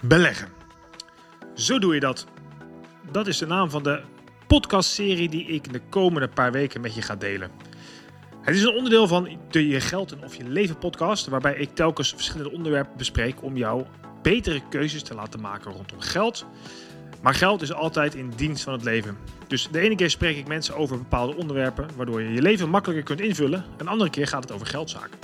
Beleggen. Zo doe je dat. Dat is de naam van de podcastserie die ik de komende paar weken met je ga delen. Het is een onderdeel van de Je Geld en Of Je Leven podcast, waarbij ik telkens verschillende onderwerpen bespreek om jou betere keuzes te laten maken rondom geld. Maar geld is altijd in dienst van het leven. Dus de ene keer spreek ik mensen over bepaalde onderwerpen, waardoor je je leven makkelijker kunt invullen. En de andere keer gaat het over geldzaken.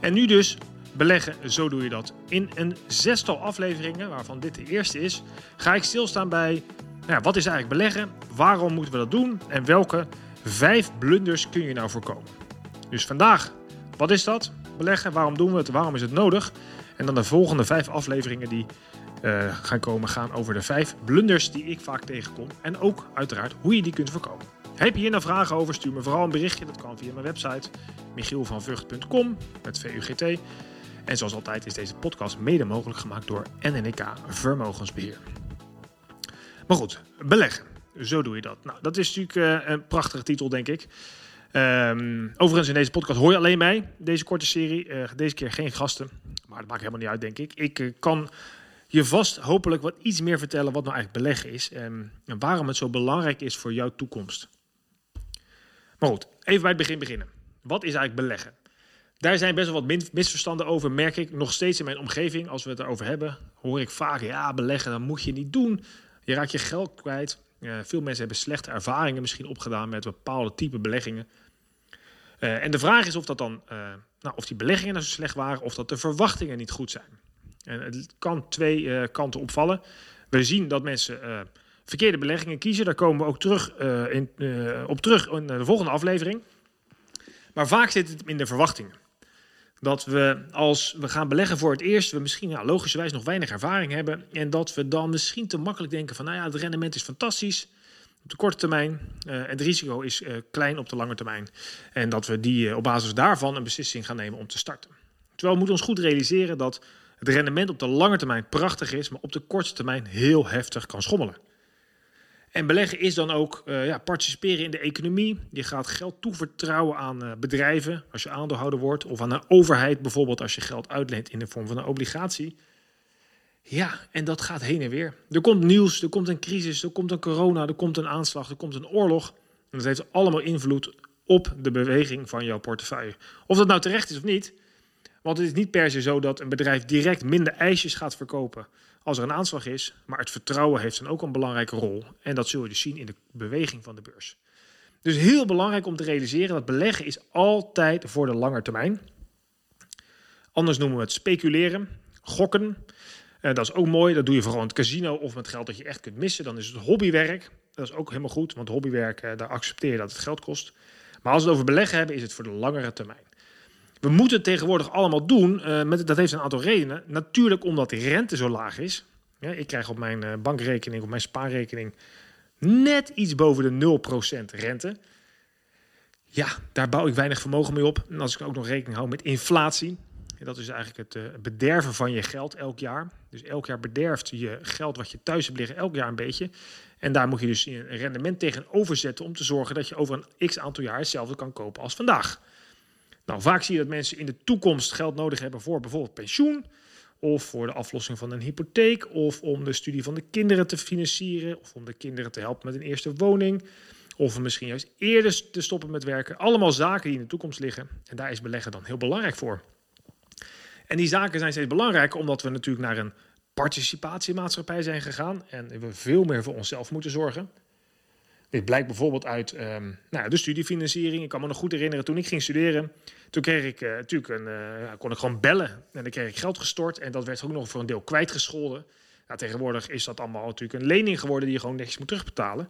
En nu dus beleggen, zo doe je dat. In een zestal afleveringen, waarvan dit de eerste is, ga ik stilstaan bij nou, wat is eigenlijk beleggen, waarom moeten we dat doen en welke vijf blunders kun je nou voorkomen. Dus vandaag, wat is dat? Beleggen, waarom doen we het, waarom is het nodig? En dan de volgende vijf afleveringen die uh, gaan komen gaan over de vijf blunders die ik vaak tegenkom. En ook uiteraard hoe je die kunt voorkomen. Heb je hier nou vragen over, stuur me vooral een berichtje. Dat kan via mijn website michielvanvugt.com met VUGT. En zoals altijd is deze podcast mede mogelijk gemaakt door NNK Vermogensbeheer. Maar goed, beleggen. Zo doe je dat. Nou, dat is natuurlijk uh, een prachtige titel, denk ik. Um, overigens, in deze podcast hoor je alleen mij, deze korte serie. Uh, deze keer geen gasten, maar dat maakt helemaal niet uit, denk ik. Ik uh, kan je vast hopelijk wat iets meer vertellen wat nou eigenlijk beleggen is en, en waarom het zo belangrijk is voor jouw toekomst. Maar goed, even bij het begin beginnen. Wat is eigenlijk beleggen? Daar zijn best wel wat misverstanden over, merk ik nog steeds in mijn omgeving. Als we het erover hebben, hoor ik vaak: ja, beleggen, dat moet je niet doen. Je raakt je geld kwijt. Uh, veel mensen hebben slechte ervaringen misschien opgedaan met bepaalde type beleggingen. Uh, en de vraag is of dat dan, uh, nou, of die beleggingen nou zo slecht waren, of dat de verwachtingen niet goed zijn. En het kan twee kanten opvallen. We zien dat mensen verkeerde beleggingen kiezen. Daar komen we ook terug, in, op terug in de volgende aflevering. Maar vaak zit het in de verwachtingen. Dat we als we gaan beleggen voor het eerst, we misschien ja, logischerwijs nog weinig ervaring hebben. En dat we dan misschien te makkelijk denken van nou ja, het rendement is fantastisch op de korte termijn. Uh, het risico is uh, klein op de lange termijn. En dat we die, uh, op basis daarvan een beslissing gaan nemen om te starten. Terwijl we moeten ons goed realiseren dat het rendement op de lange termijn prachtig is, maar op de korte termijn heel heftig kan schommelen. En beleggen is dan ook uh, ja, participeren in de economie. Je gaat geld toevertrouwen aan uh, bedrijven als je aandeelhouder wordt. Of aan een overheid bijvoorbeeld als je geld uitleent in de vorm van een obligatie. Ja, en dat gaat heen en weer. Er komt nieuws, er komt een crisis, er komt een corona, er komt een aanslag, er komt een oorlog. En dat heeft allemaal invloed op de beweging van jouw portefeuille. Of dat nou terecht is of niet. Want het is niet per se zo dat een bedrijf direct minder ijsjes gaat verkopen als er een aanslag is. Maar het vertrouwen heeft dan ook een belangrijke rol. En dat zul je dus zien in de beweging van de beurs. Dus heel belangrijk om te realiseren dat beleggen is altijd voor de lange termijn. Anders noemen we het speculeren, gokken. Uh, dat is ook mooi. Dat doe je vooral in het casino of met geld dat je echt kunt missen. Dan is het hobbywerk. Dat is ook helemaal goed, want hobbywerk, uh, daar accepteer je dat het geld kost. Maar als we het over beleggen hebben, is het voor de langere termijn. We moeten het tegenwoordig allemaal doen. Uh, met, dat heeft een aantal redenen. Natuurlijk omdat de rente zo laag is. Ik krijg op mijn uh, bankrekening, op mijn spaarrekening, net iets boven de 0% rente. Ja, daar bouw ik weinig vermogen mee op. En als ik ook nog rekening hou met inflatie. Dat is eigenlijk het uh, bederven van je geld elk jaar. Dus elk jaar bederft je geld wat je thuis hebt liggen elk jaar een beetje. En daar moet je dus een rendement tegenover zetten om te zorgen dat je over een x aantal jaar hetzelfde kan kopen als vandaag. Nou, vaak zie je dat mensen in de toekomst geld nodig hebben voor bijvoorbeeld pensioen, of voor de aflossing van een hypotheek, of om de studie van de kinderen te financieren, of om de kinderen te helpen met een eerste woning, of misschien juist eerder te stoppen met werken. Allemaal zaken die in de toekomst liggen. En daar is beleggen dan heel belangrijk voor. En die zaken zijn steeds belangrijker omdat we natuurlijk naar een participatiemaatschappij zijn gegaan en we veel meer voor onszelf moeten zorgen. Dit blijkt bijvoorbeeld uit um, nou, de studiefinanciering. Ik kan me nog goed herinneren, toen ik ging studeren, toen kreeg ik uh, natuurlijk een, uh, kon ik gewoon bellen. En dan kreeg ik geld gestort en dat werd ook nog voor een deel kwijtgescholden. Tegenwoordig is dat allemaal natuurlijk een lening geworden die je gewoon netjes moet terugbetalen.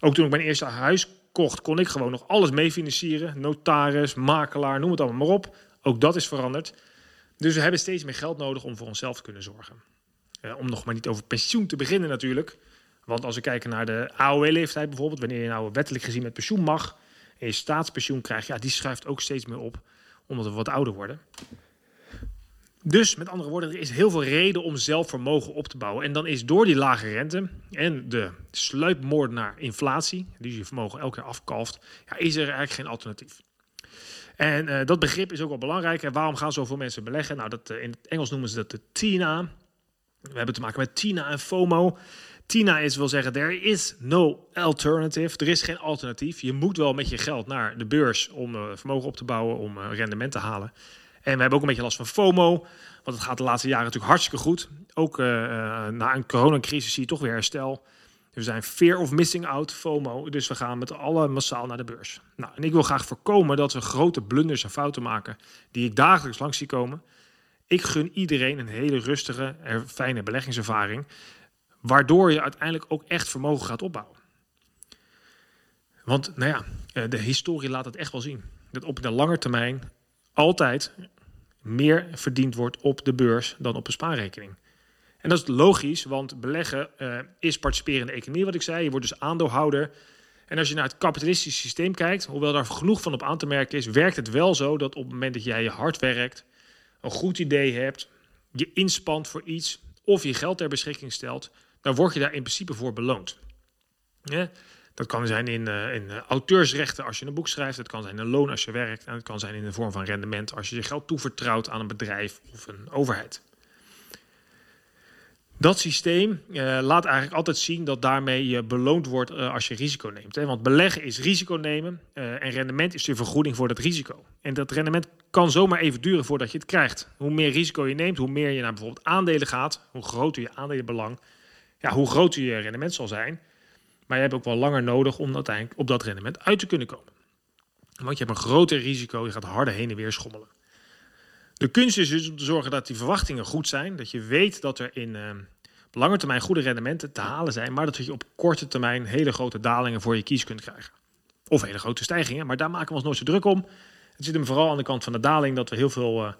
Ook toen ik mijn eerste huis kocht, kon ik gewoon nog alles mee financieren. Notaris, makelaar, noem het allemaal maar op. Ook dat is veranderd. Dus we hebben steeds meer geld nodig om voor onszelf te kunnen zorgen. Uh, om nog maar niet over pensioen te beginnen natuurlijk. Want als we kijken naar de AOW-leeftijd bijvoorbeeld, wanneer je nou wettelijk gezien met pensioen mag en je staatspensioen krijgt, ja, die schuift ook steeds meer op, omdat we wat ouder worden. Dus met andere woorden, er is heel veel reden om zelf vermogen op te bouwen. En dan is door die lage rente en de sluipmoord naar inflatie, die je vermogen elke keer afkalft, ja, is er eigenlijk geen alternatief. En uh, dat begrip is ook wel belangrijk. En waarom gaan zoveel mensen beleggen? Nou, dat, uh, in het Engels noemen ze dat de TINA. We hebben te maken met TINA en FOMO. TINA is wil zeggen, there is no alternative. Er is geen alternatief. Je moet wel met je geld naar de beurs om uh, vermogen op te bouwen, om uh, rendement te halen. En we hebben ook een beetje last van FOMO, want het gaat de laatste jaren natuurlijk hartstikke goed. Ook uh, na een coronacrisis zie je toch weer herstel. We zijn fear of missing out, FOMO. Dus we gaan met alle massaal naar de beurs. Nou, en ik wil graag voorkomen dat we grote blunders en fouten maken die ik dagelijks langs zie komen. Ik gun iedereen een hele rustige en fijne beleggingservaring, waardoor je uiteindelijk ook echt vermogen gaat opbouwen. Want nou ja, eh, de historie laat het echt wel zien. Dat op de lange termijn altijd meer verdiend wordt op de beurs dan op een spaarrekening. En dat is logisch, want beleggen uh, is participeren in de economie, wat ik zei. Je wordt dus aandeelhouder. En als je naar het kapitalistische systeem kijkt, hoewel daar genoeg van op aan te merken is, werkt het wel zo dat op het moment dat jij je hard werkt, een goed idee hebt, je inspant voor iets of je geld ter beschikking stelt, dan word je daar in principe voor beloond. Dat kan zijn in, uh, in uh, auteursrechten als je een boek schrijft. Het kan zijn een loon als je werkt. En het kan zijn in de vorm van rendement als je je geld toevertrouwt aan een bedrijf of een overheid. Dat systeem uh, laat eigenlijk altijd zien dat daarmee je beloond wordt als je risico neemt. Hè? Want beleggen is risico nemen en rendement is de vergoeding voor dat risico. En dat rendement kan zomaar even duren voordat je het krijgt. Hoe meer risico je neemt, hoe meer je naar bijvoorbeeld aandelen gaat, hoe groter je aandelenbelang, ja, hoe groter je rendement zal zijn. Maar je hebt ook wel langer nodig om uiteindelijk op dat rendement uit te kunnen komen. Want je hebt een groter risico, je gaat harder heen en weer schommelen. De kunst is dus om te zorgen dat die verwachtingen goed zijn. Dat je weet dat er in uh, lange termijn goede rendementen te halen zijn. Maar dat je op korte termijn hele grote dalingen voor je kies kunt krijgen. Of hele grote stijgingen, maar daar maken we ons nooit zo druk om. Het zit hem vooral aan de kant van de daling dat we heel veel uh,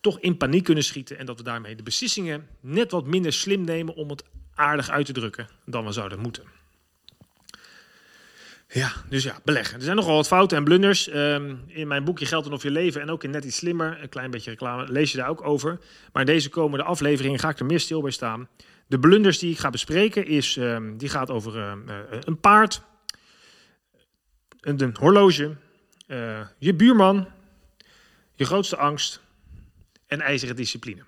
toch in paniek kunnen schieten. En dat we daarmee de beslissingen net wat minder slim nemen om het aardig uit te drukken dan we zouden moeten. Ja, dus ja, beleggen. Er zijn nogal wat fouten en blunders. Um, in mijn boekje Geld en of je leven en ook in Net iets slimmer, een klein beetje reclame, lees je daar ook over. Maar in deze komende afleveringen ga ik er meer stil bij staan. De blunders die ik ga bespreken, is, um, die gaat over uh, een paard, een, horloge, uh, je buurman, je grootste angst en ijzeren discipline.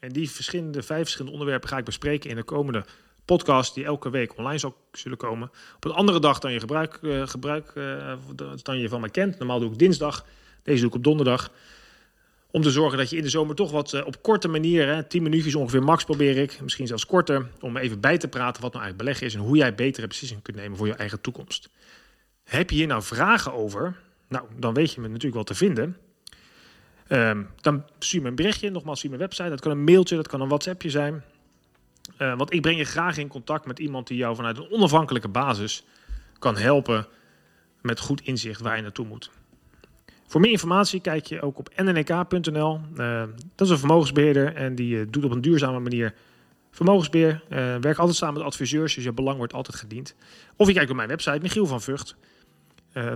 En die verschillende, vijf verschillende onderwerpen ga ik bespreken in de komende podcast die elke week online zal zullen komen. Op een andere dag dan je, gebruik, uh, gebruik, uh, dan je van mij kent. Normaal doe ik dinsdag, deze doe ik op donderdag. Om te zorgen dat je in de zomer toch wat uh, op korte manier, hè, 10 minuutjes ongeveer max probeer ik, misschien zelfs korter, om even bij te praten wat nou eigenlijk beleggen is en hoe jij betere beslissingen kunt nemen voor je eigen toekomst. Heb je hier nou vragen over? Nou, dan weet je me natuurlijk wel te vinden. Um, dan stuur me een berichtje, nogmaals via mijn website. Dat kan een mailtje, dat kan een WhatsAppje zijn. Uh, want ik breng je graag in contact met iemand die jou vanuit een onafhankelijke basis kan helpen met goed inzicht waar je naartoe moet. Voor meer informatie kijk je ook op nnk.nl. Uh, dat is een vermogensbeheerder en die uh, doet op een duurzame manier vermogensbeheer. werkt altijd samen met adviseurs, dus je belang wordt altijd gediend. Of je kijkt op mijn website, Michiel van Vught.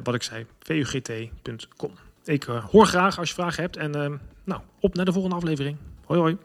wat ik zei, vugt.com. Ik hoor graag als je vragen hebt en nou, op naar de volgende aflevering. Hoi hoi.